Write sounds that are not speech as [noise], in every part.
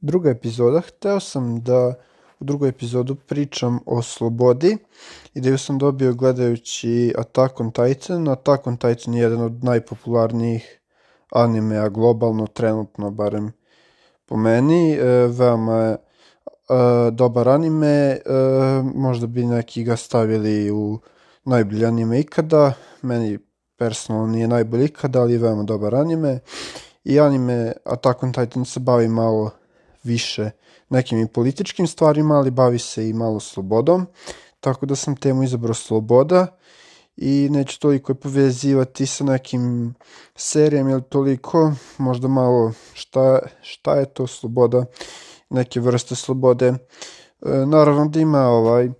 druga epizoda. Hteo sam da u drugoj epizodu pričam o slobodi. Ideju sam dobio gledajući Attack on Titan. Attack on Titan je jedan od najpopularnijih animea globalno, trenutno barem po meni. E, veoma je e, dobar anime. E, možda bi neki ga stavili u najbolji anime ikada. Meni personalno nije najbolji ikada, ali je veoma dobar anime. I anime Attack on Titan se bavi malo više nekim i političkim stvarima, ali bavi se i malo slobodom, tako da sam temu izabrao sloboda i neću toliko je povezivati sa nekim serijama ili toliko, možda malo šta, šta je to sloboda, neke vrste slobode. E, naravno da ima ovaj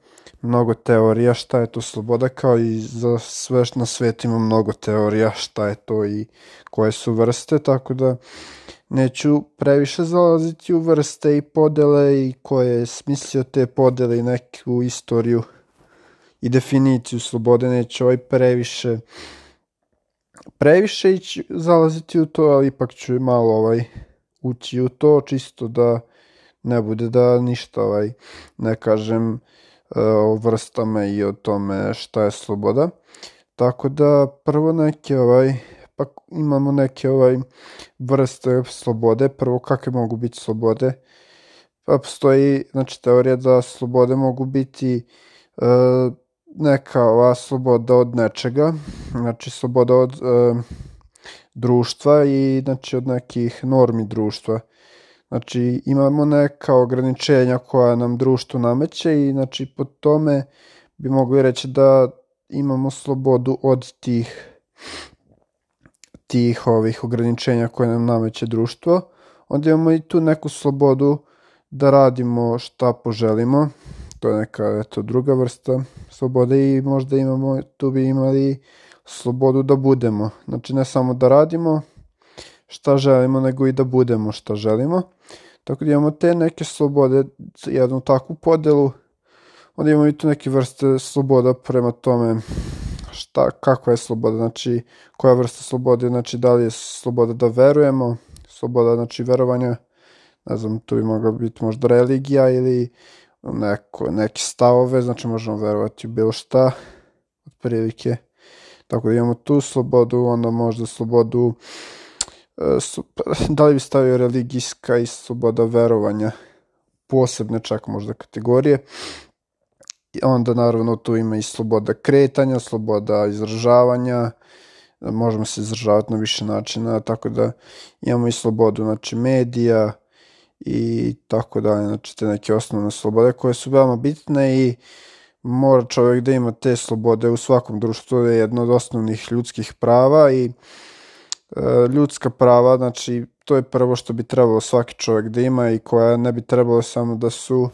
mnogo teorija šta je to sloboda, kao i za sve na svetu ima mnogo teorija šta je to i koje su vrste, tako da neću previše zalaziti u vrste i podele i ko je smislio te podele i neku istoriju i definiciju slobode, neću ovaj previše previše ići zalaziti u to, ali ipak ću malo ovaj ući u to, čisto da ne bude da ništa ovaj ne kažem e, o vrstama i o tome šta je sloboda. Tako da prvo neke ovaj pa imamo neke ovaj vrste slobode. Prvo, kakve mogu biti slobode? Pa postoji, znači, teorija da slobode mogu biti e, neka ova sloboda od nečega, znači sloboda od e, društva i znači od nekih normi društva. Znači imamo neka ograničenja koja nam društvo nameće i znači po tome bi mogli reći da imamo slobodu od tih tih ovih ograničenja koje nam nameće društvo, onda imamo i tu neku slobodu da radimo šta poželimo, to je neka eto, druga vrsta slobode i možda imamo, tu bi imali slobodu da budemo, znači ne samo da radimo šta želimo, nego i da budemo šta želimo, tako da imamo te neke slobode, jednu takvu podelu, onda imamo i tu neke vrste sloboda prema tome šta, kakva je sloboda, znači koja vrsta slobode, znači da li je sloboda da verujemo, sloboda znači verovanja, ne znam, tu bi mogla biti možda religija ili neko, neke stavove, znači možemo verovati u bilo šta, otprilike. Tako da imamo tu slobodu, onda možda slobodu, e, da li bi stavio religijska i sloboda verovanja, posebne čak možda kategorije onda naravno tu ima i sloboda kretanja, sloboda izražavanja, možemo se izražavati na više načina, tako da imamo i slobodu znači, medija i tako dalje, znači te neke osnovne slobode koje su veoma bitne i mora čovjek da ima te slobode u svakom društvu, to je jedno od osnovnih ljudskih prava i e, ljudska prava, znači to je prvo što bi trebalo svaki čovjek da ima i koja ne bi trebalo samo da su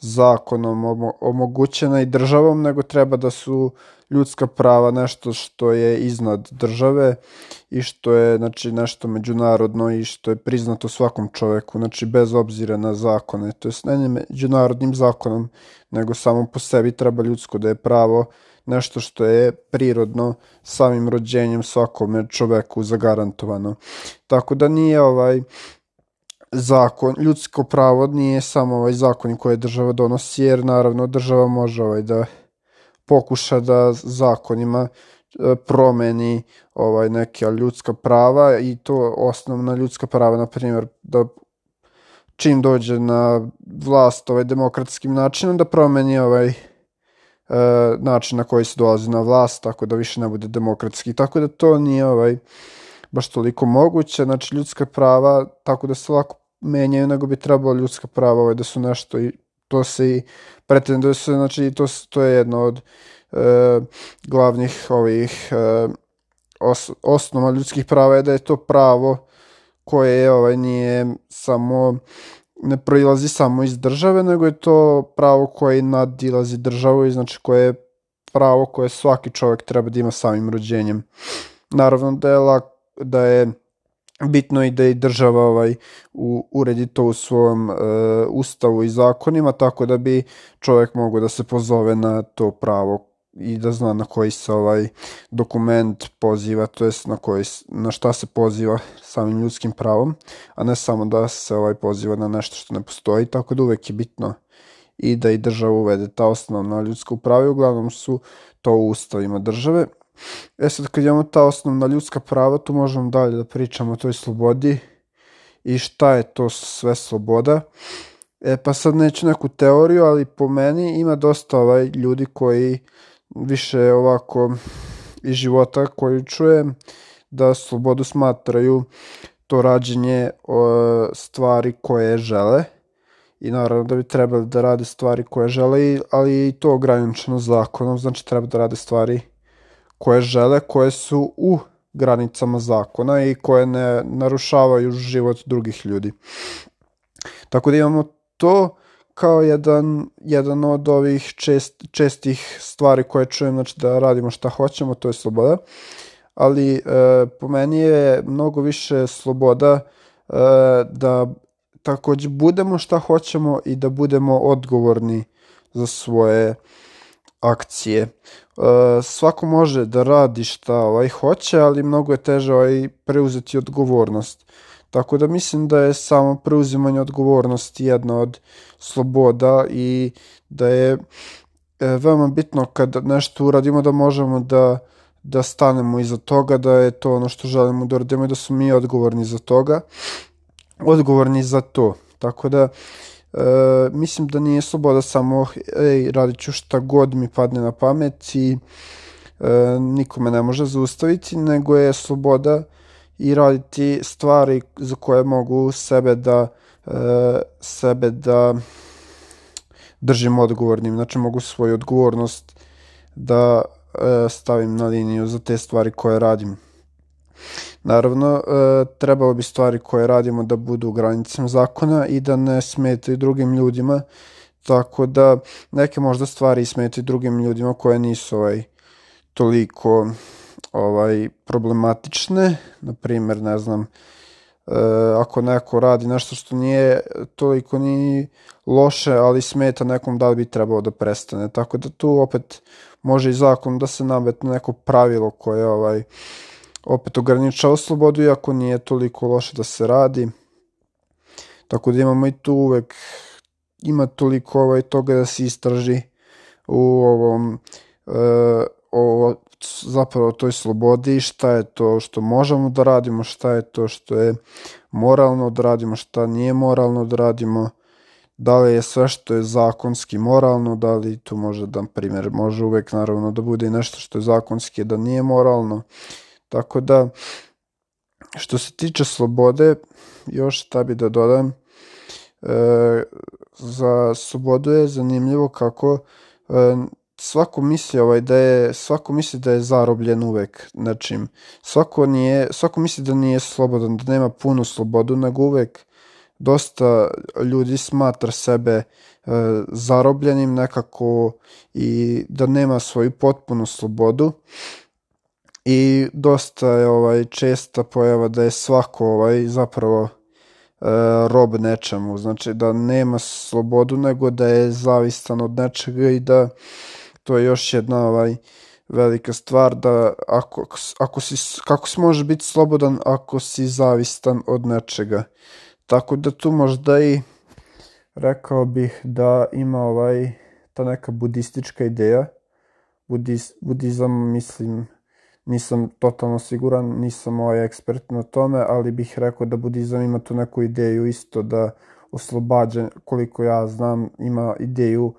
zakonom omogućena i državom, nego treba da su ljudska prava nešto što je iznad države i što je znači, nešto međunarodno i što je priznato svakom čoveku, znači bez obzira na zakone, to je ne međunarodnim zakonom, nego samo po sebi treba ljudsko da je pravo nešto što je prirodno samim rođenjem svakome čoveku zagarantovano. Tako da nije ovaj zakon, ljudsko pravo nije samo ovaj zakon koje država donosi, jer naravno država može ovaj da pokuša da zakonima e, promeni ovaj neke ljudska prava i to osnovna ljudska prava na primjer da čim dođe na vlast ovaj demokratskim načinom da promeni ovaj e, način na koji se dolazi na vlast tako da više ne bude demokratski. Tako da to nije ovaj baš toliko moguće, znači ljudska prava tako da se lako menjaju nego bi trebalo ljudska prava ovaj, da su nešto i to se i pretenduje se, znači to, to je jedno od e, glavnih ovih e, os, osnova ljudskih prava je da je to pravo koje je ovaj nije samo ne proilazi samo iz države, nego je to pravo koje nadilazi državu i znači koje je pravo koje svaki čovjek treba da ima samim rođenjem. Naravno da je lak, da je bitno i da i država ovaj, u, uredi to u svom e, ustavu i zakonima, tako da bi čovjek mogao da se pozove na to pravo i da zna na koji se ovaj dokument poziva, to jest na, koji, na šta se poziva samim ljudskim pravom, a ne samo da se ovaj poziva na nešto što ne postoji, tako da uvek je bitno i da i država uvede ta osnovna ljudska prava i uglavnom su to u ustavima države. E sad kad imamo ta osnovna ljudska prava, tu možemo dalje da pričamo o toj slobodi i šta je to sve sloboda. E pa sad neću neku teoriju, ali po meni ima dosta ovaj ljudi koji više ovako iz života koji čujem da slobodu smatraju to rađenje o, stvari koje žele i naravno da bi trebali da rade stvari koje žele, ali i to ograničeno zakonom, znači treba da rade stvari koje žele, koje su u granicama zakona i koje ne narušavaju život drugih ljudi. Tako da imamo to kao jedan, jedan od ovih čest, čestih stvari koje čujem, znači da radimo šta hoćemo, to je sloboda. Ali e, po meni je mnogo više sloboda e, da takođe budemo šta hoćemo i da budemo odgovorni za svoje akcije. E, svako može da radi šta ovaj hoće, ali mnogo je teže ovaj preuzeti odgovornost. Tako da mislim da je samo preuzimanje odgovornosti jedna od sloboda i da je e, veoma bitno kad nešto uradimo da možemo da da stanemo iza toga, da je to ono što želimo da uradimo i da su mi odgovorni za toga, odgovorni za to. Tako da e, mislim da nije sloboda samo ej, radit ću šta god mi padne na pamet i e, nikome ne može zaustaviti, nego je sloboda i raditi stvari za koje mogu sebe da e, sebe da držim odgovornim, znači mogu svoju odgovornost da e, stavim na liniju za te stvari koje radim. Naravno, e, trebalo bi stvari koje radimo da budu u granicama zakona i da ne smetaju drugim ljudima, tako da neke možda stvari smetaju drugim ljudima koje nisu ovaj, toliko ovaj problematične, na primer, ne znam, e, ako neko radi nešto što nije toliko ni loše, ali smeta nekom da li bi trebalo da prestane. Tako da tu opet može i zakon da se nametne neko pravilo koje ovaj opet ograničava slobodu, iako nije toliko loše da se radi. Tako da imamo i tu uvek ima toliko ovaj toga da se istraži u ovom e, o zapravo toj slobodi, šta je to što možemo da radimo, šta je to što je moralno da radimo, šta nije moralno da radimo, da li je sve što je zakonski moralno, da li tu može da, primjer, može uvek naravno da bude nešto što je zakonski, da nije moralno. Tako da, što se tiče slobode, još šta bi da dodam, e, za slobodu je zanimljivo kako e, svako misli ovaj da je svako misli da je zarobljen uvek nečim. Svako nije svako misli da nije slobodan, da nema punu slobodu, nego uvek dosta ljudi smatra sebe e, zarobljenim nekako i da nema svoju potpunu slobodu. I dosta je ovaj česta pojava da je svako ovaj zapravo e, rob nečemu, znači da nema slobodu nego da je zavistan od nečega i da to je još jedna ovaj velika stvar da ako, ako si, kako si može biti slobodan ako si zavistan od nečega. Tako da tu možda i rekao bih da ima ovaj ta neka budistička ideja. Budiz, budizam mislim nisam totalno siguran, nisam ovaj ekspert na tome, ali bih rekao da budizam ima tu neku ideju isto da oslobađa, koliko ja znam, ima ideju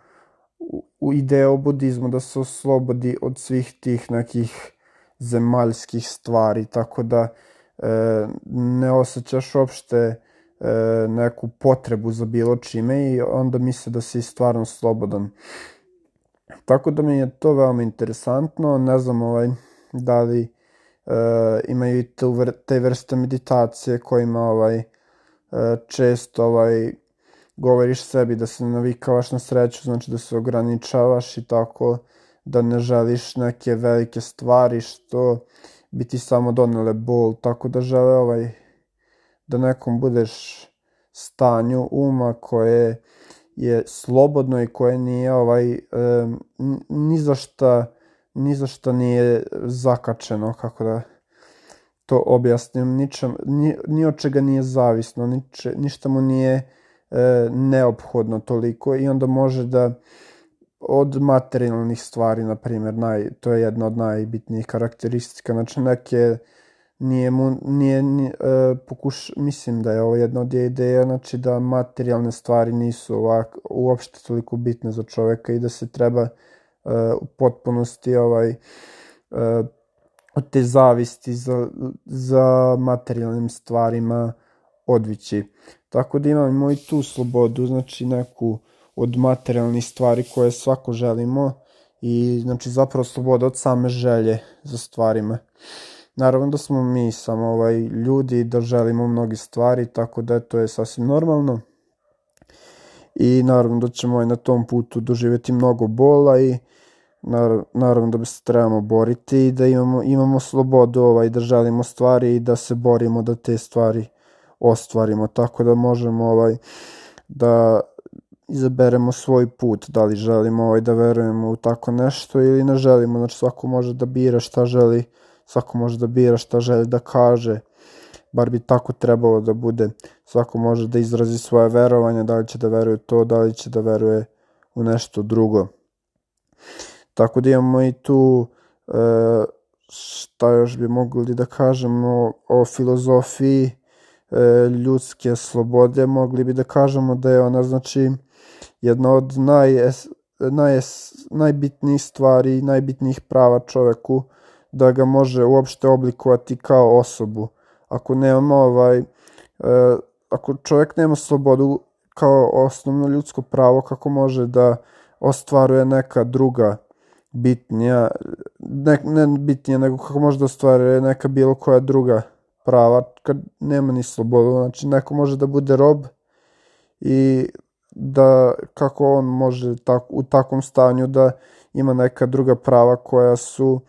u ideja o budizmu da se oslobodi od svih tih nekih zemaljskih stvari, tako da e, ne osjećaš uopšte e, neku potrebu za bilo čime i onda misle da si stvarno slobodan. Tako da mi je to veoma interesantno, ne znam ovaj, da li e, imaju te vrste meditacije kojima ovaj, e, često ovaj, govoriš sebi da se navikavaš na sreću, znači da se ograničavaš i tako da ne želiš neke velike stvari što bi ti samo donele bol, tako da žele ovaj da nekom budeš stanju uma koje je slobodno i koje nije ovaj e, ni za šta ni za što nije zakačeno, kako da to objasnim, ničem, ni, ni od čega nije zavisno, niče, ništa mu nije e, neophodno toliko i onda može da od materijalnih stvari, na primjer, naj, to je jedna od najbitnijih karakteristika, znači neke nije mu, nije, nije e, pokuš, mislim da je ovo jedna od ideja, znači da materijalne stvari nisu ovak, uopšte toliko bitne za čoveka i da se treba u potpunosti ovaj, e, od te zavisti za, za materijalnim stvarima odvići. Tako da imamo i tu slobodu, znači neku od materijalnih stvari koje svako želimo i znači zapravo sloboda od same želje za stvarima. Naravno da smo mi samo ovaj, ljudi da želimo mnogi stvari, tako da to je sasvim normalno. I naravno da ćemo ovaj, na tom putu doživjeti mnogo bola i naravno da bi se trebamo boriti i da imamo, imamo slobodu ovaj, da želimo stvari i da se borimo da te stvari ostvarimo. Tako da možemo ovaj, da izaberemo svoj put, da li želimo ovaj, da verujemo u tako nešto ili ne želimo. Znači svako može da bira šta želi svako može da bira šta želi da kaže, bar bi tako trebalo da bude. Svako može da izrazi svoje verovanje, da li će da veruje to, da li će da veruje u nešto drugo. Tako da imamo i tu e, šta još bi mogli da kažemo o filozofiji e, ljudske slobode, mogli bi da kažemo da je ona znači jedna od naj, naj, najbitnijih stvari, najbitnijih prava čoveku, da ga može uopšte oblikovati kao osobu. Ako nema ovaj, e, ako čovjek nema slobodu kao osnovno ljudsko pravo, kako može da ostvaruje neka druga bitnija, ne, ne bitnija, nego kako može da ostvaruje neka bilo koja druga prava, kad nema ni slobodu. Znači, neko može da bude rob i da kako on može tak, u takvom stanju da ima neka druga prava koja su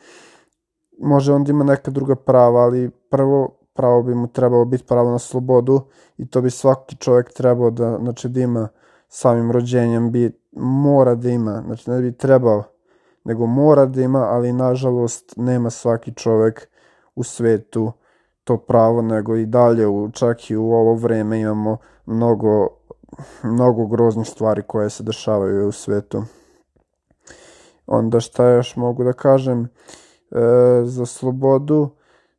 može onda ima neka druga prava, ali prvo pravo bi mu trebalo biti pravo na slobodu i to bi svaki čovjek trebao da, znači da ima samim rođenjem bi mora da ima, znači ne bi trebao, nego mora da ima, ali nažalost nema svaki čovjek u svetu to pravo, nego i dalje, u, čak i u ovo vreme imamo mnogo, mnogo groznih stvari koje se dešavaju u svetu. Onda šta još mogu da kažem, e, za slobodu,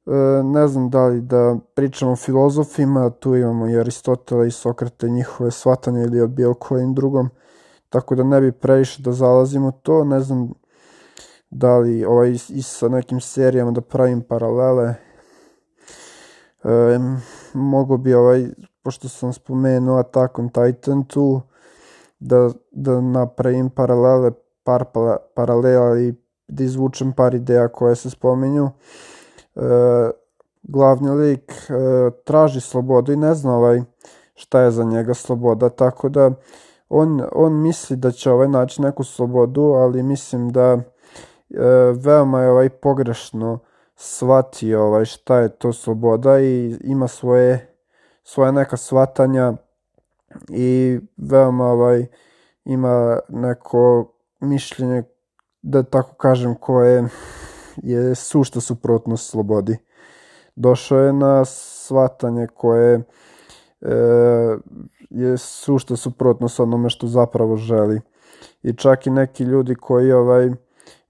e, ne znam da li da pričamo o filozofima, tu imamo i Aristotela i Sokrate, njihove svatanje ili o bilo kojim drugom, tako da ne bi previše da zalazimo to, ne znam da li ovaj, i sa nekim serijama da pravim paralele, e, mogo bi ovaj, pošto sam spomenuo Attack on Titan tu, da, da napravim paralele, par paralela i da izvučem par ideja koje se spominju. E, glavni lik e, traži slobodu i ne zna ovaj šta je za njega sloboda, tako da on, on misli da će ovaj naći neku slobodu, ali mislim da veoma je ovaj pogrešno shvatio ovaj šta je to sloboda i ima svoje svoje neka shvatanja i veoma ovaj ima neko mišljenje da tako kažem, koje je sušta suprotnost slobodi. Došao je na svatanje koje e, je sušta suprotnost onome što zapravo želi. I čak i neki ljudi koji ovaj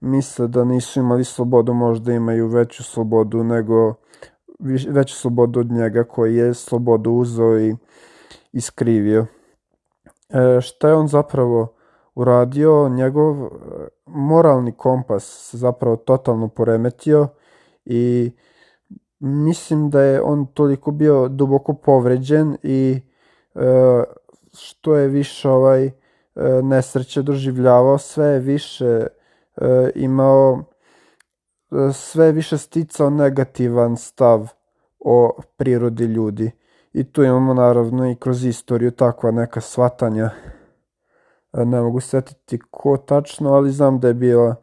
misle da nisu imali slobodu, možda imaju veću slobodu nego veću slobodu od njega koji je slobodu uzeo i iskrivio. E, šta je on zapravo uradio, njegov e, moralni kompas se zapravo totalno poremetio i mislim da je on toliko bio duboko povređen i e, što je više ovaj e, nesreće doživljavao, sve više imao e, sve više sticao negativan stav o prirodi ljudi. I tu imamo naravno i kroz istoriju takva neka svatanja ne mogu setiti ko tačno, ali znam da je bila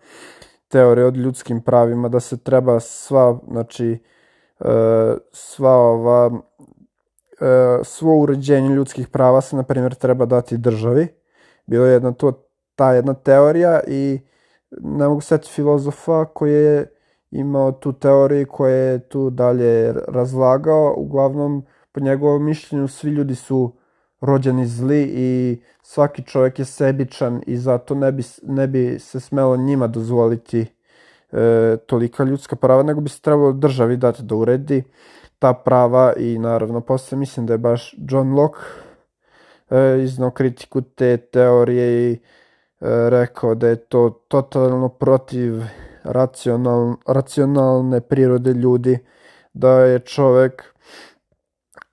teorija od ljudskim pravima, da se treba sva, znači, e, sva ova, e, svo uređenje ljudskih prava se, na primjer, treba dati državi. Bilo je jedna to, ta jedna teorija i ne mogu setiti filozofa koji je imao tu teoriju koja je tu dalje razlagao. Uglavnom, po njegovom mišljenju, svi ljudi su rođeni zli i svaki čovjek je sebičan i zato ne bi, ne bi se smelo njima dozvoliti e, tolika ljudska prava, nego bi se trebalo državi dati da uredi ta prava i naravno posle mislim da je baš John Locke e, iznao kritiku te teorije i rekao da je to totalno protiv racional, racionalne prirode ljudi, da je čovek,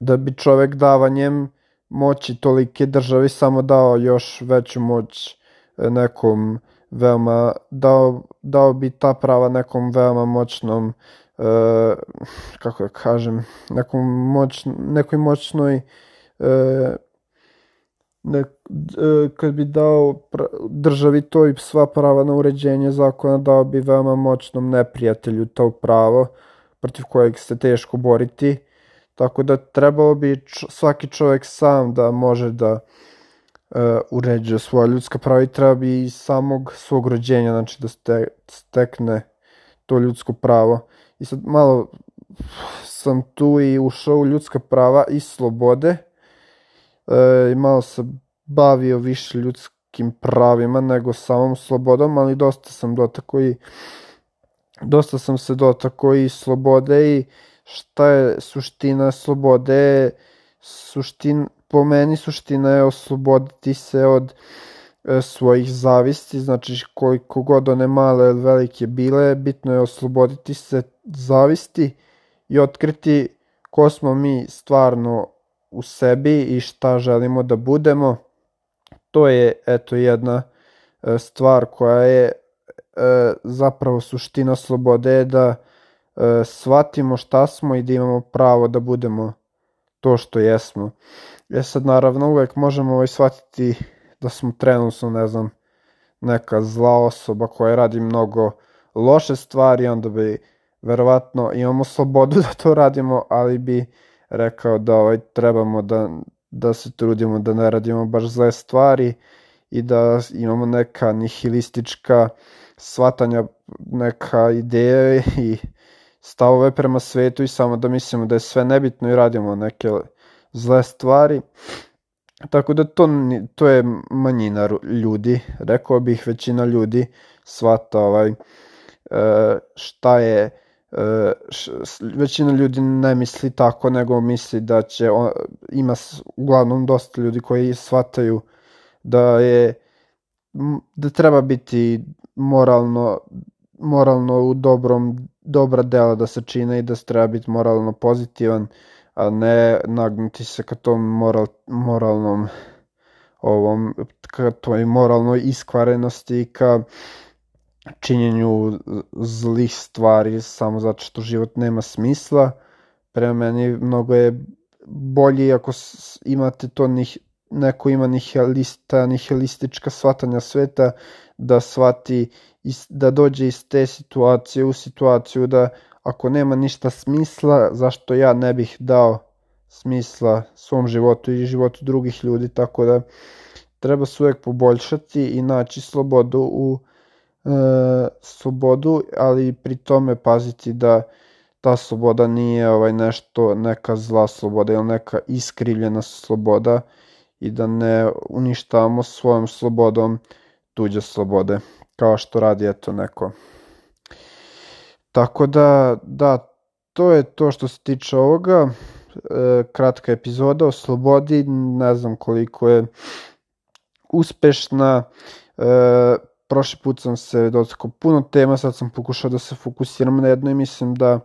da bi čovek davanjem moći tolike državi samo dao još veću moć e, nekom veoma, dao, dao bi ta prava nekom veoma moćnom e, kako da kažem, nekom moć, nekoj moćnoj e, ne, e, kad bi dao državi to i sva prava na uređenje zakona, dao bi veoma moćnom neprijatelju to pravo protiv kojeg se teško boriti. Tako da trebalo bi svaki čovjek sam da može da uh, uređuje svoja ljudska prava i treba bi i samog svog rođenja, znači da ste, stekne to ljudsko pravo. I sad malo sam tu i ušao u ljudska prava i slobode, e, malo se bavio više ljudskim pravima nego samom slobodom, ali dosta sam dotako i dosta sam se dotako i slobode i šta je suština slobode, suštin, po meni suština je osloboditi se od e, svojih zavisti, znači koliko god one male ili velike bile, bitno je osloboditi se zavisti i otkriti ko smo mi stvarno u sebi i šta želimo da budemo. To je eto jedna e, stvar koja je e, zapravo suština slobode da e, shvatimo šta smo i da imamo pravo da budemo to što jesmo. E sad naravno uvek možemo ovaj shvatiti da smo trenutno, ne znam, neka zla osoba koja radi mnogo loše stvari, onda bi verovatno imamo slobodu [laughs] da to radimo, ali bi rekao da ovaj, trebamo da, da se trudimo da ne radimo baš zle stvari i da imamo neka nihilistička svatanja, neka ideje i stavove prema svetu i samo da mislimo da je sve nebitno i radimo neke zle stvari. Tako da to, to je manjina ljudi, rekao bih većina ljudi svata ovaj, e, šta je većina ljudi ne misli tako, nego misli da će, on, ima uglavnom dosta ljudi koji shvataju da je, da treba biti moralno, moralno u dobrom, dobra dela da se čine i da se treba biti moralno pozitivan, a ne nagnuti se ka tom moral, moralnom ovom, ka toj moralnoj iskvarenosti, ka činjenju zlih stvari samo zato što život nema smisla. Prema meni mnogo je bolje ako imate to nih, neko ima nihilista, nihilistička shvatanja sveta, da shvati, da dođe iz te situacije u situaciju da ako nema ništa smisla, zašto ja ne bih dao smisla svom životu i životu drugih ljudi, tako da treba se uvek poboljšati i naći slobodu u slobodu, ali pri tome paziti da ta sloboda nije ovaj nešto neka zla sloboda ili neka iskrivljena sloboda i da ne uništavamo svojom slobodom tuđe slobode, kao što radi eto neko. Tako da, da, to je to što se tiče ovoga. E, kratka epizoda o slobodi, ne znam koliko je uspešna. E, prošli put sam se dotakao puno tema, sad sam pokušao da se fokusiram na jedno i mislim da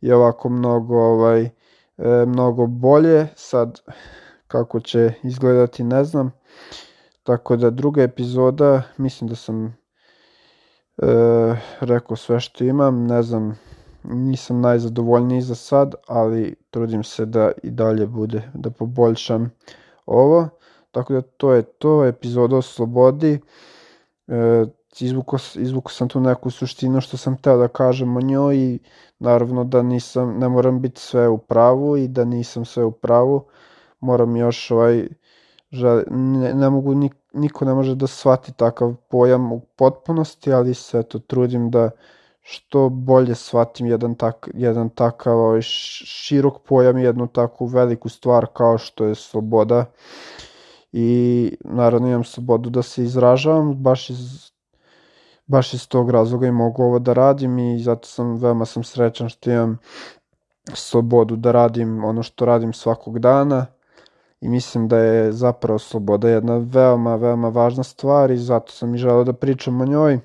je ovako mnogo, ovaj, e, mnogo bolje. Sad, kako će izgledati, ne znam. Tako da druga epizoda, mislim da sam e, rekao sve što imam, ne znam, nisam najzadovoljniji za sad, ali trudim se da i dalje bude, da poboljšam ovo. Tako da to je to, epizoda o slobodi e, izvuko, izvuko sam tu neku suštinu što sam teo da kažem o njoj i naravno da nisam, ne moram biti sve u pravu i da nisam sve u pravu, moram još ovaj, želi, ne, ne mogu, niko ne može da shvati takav pojam u potpunosti, ali se to trudim da što bolje shvatim jedan, tak, jedan takav ovaj, širok pojam, jednu takvu veliku stvar kao što je sloboda i naravno imam slobodu da se izražavam baš iz baš iz tog razloga i mogu ovo da radim i zato sam veoma sam srećan što imam slobodu da radim ono što radim svakog dana i mislim da je zapravo sloboda jedna veoma, veoma važna stvar i zato sam i želeo da pričam o njoj.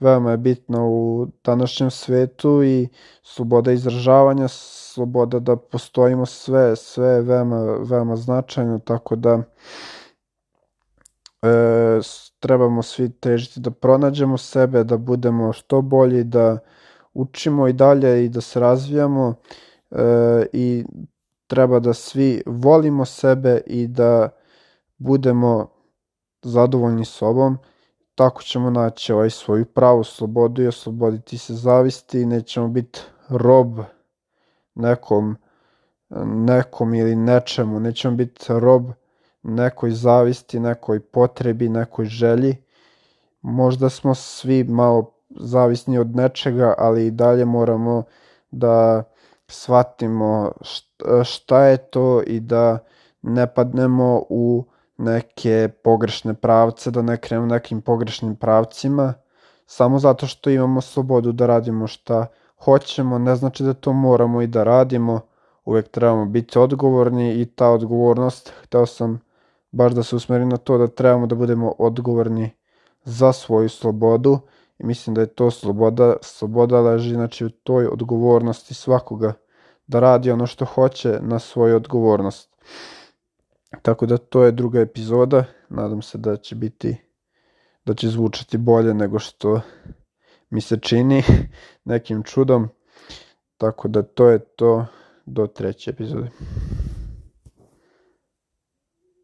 Veoma je bitna u današnjem svetu i sloboda izražavanja, sloboda da postojimo sve, sve je veoma, veoma značajno, tako da e, trebamo svi težiti da pronađemo sebe, da budemo što bolji, da učimo i dalje i da se razvijamo e, i treba da svi volimo sebe i da budemo zadovoljni sobom, tako ćemo naći ovaj svoju pravu slobodu i osloboditi se zavisti i nećemo biti rob nekom, nekom ili nečemu, nećemo biti rob nekoj zavisti, nekoj potrebi, nekoj želji. Možda smo svi malo zavisni od nečega, ali i dalje moramo da shvatimo šta je to i da ne padnemo u neke pogrešne pravce, da ne krenemo nekim pogrešnim pravcima, samo zato što imamo slobodu da radimo šta hoćemo, ne znači da to moramo i da radimo, uvek trebamo biti odgovorni i ta odgovornost, hteo sam baš da se usmeri na to da trebamo da budemo odgovorni za svoju slobodu i mislim da je to sloboda, sloboda leži znači u toj odgovornosti svakoga da radi ono što hoće na svoju odgovornost. Tako da to je druga epizoda, nadam se da će biti da će zvučati bolje nego što mi se čini nekim čudom. Tako da to je to do treće epizode.